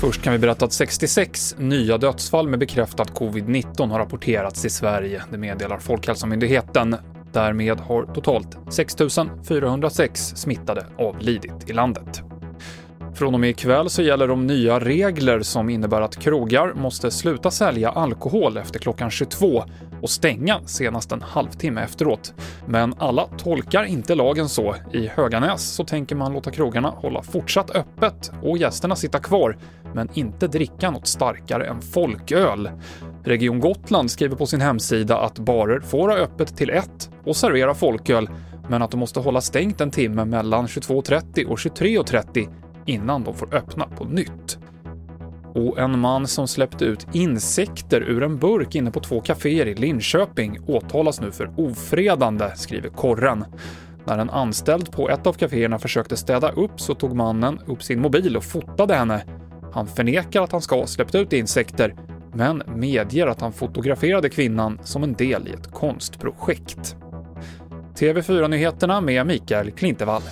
Först kan vi berätta att 66 nya dödsfall med bekräftat covid-19 har rapporterats i Sverige. Det meddelar Folkhälsomyndigheten. Därmed har totalt 6 406 smittade avlidit i landet. Från och med ikväll så gäller de nya regler som innebär att krogar måste sluta sälja alkohol efter klockan 22 och stänga senast en halvtimme efteråt. Men alla tolkar inte lagen så. I Höganäs så tänker man låta krogarna hålla fortsatt öppet och gästerna sitta kvar, men inte dricka något starkare än folköl. Region Gotland skriver på sin hemsida att barer får ha öppet till 1 och servera folköl, men att de måste hålla stängt en timme mellan 22.30 och 23.30 innan de får öppna på nytt. Och en man som släppte ut insekter ur en burk inne på två kaféer i Linköping åtalas nu för ofredande, skriver Korren. När en anställd på ett av kaféerna försökte städa upp så tog mannen upp sin mobil och fotade henne. Han förnekar att han ska ha släppt ut insekter, men medger att han fotograferade kvinnan som en del i ett konstprojekt. TV4-nyheterna med Mikael Klintevall.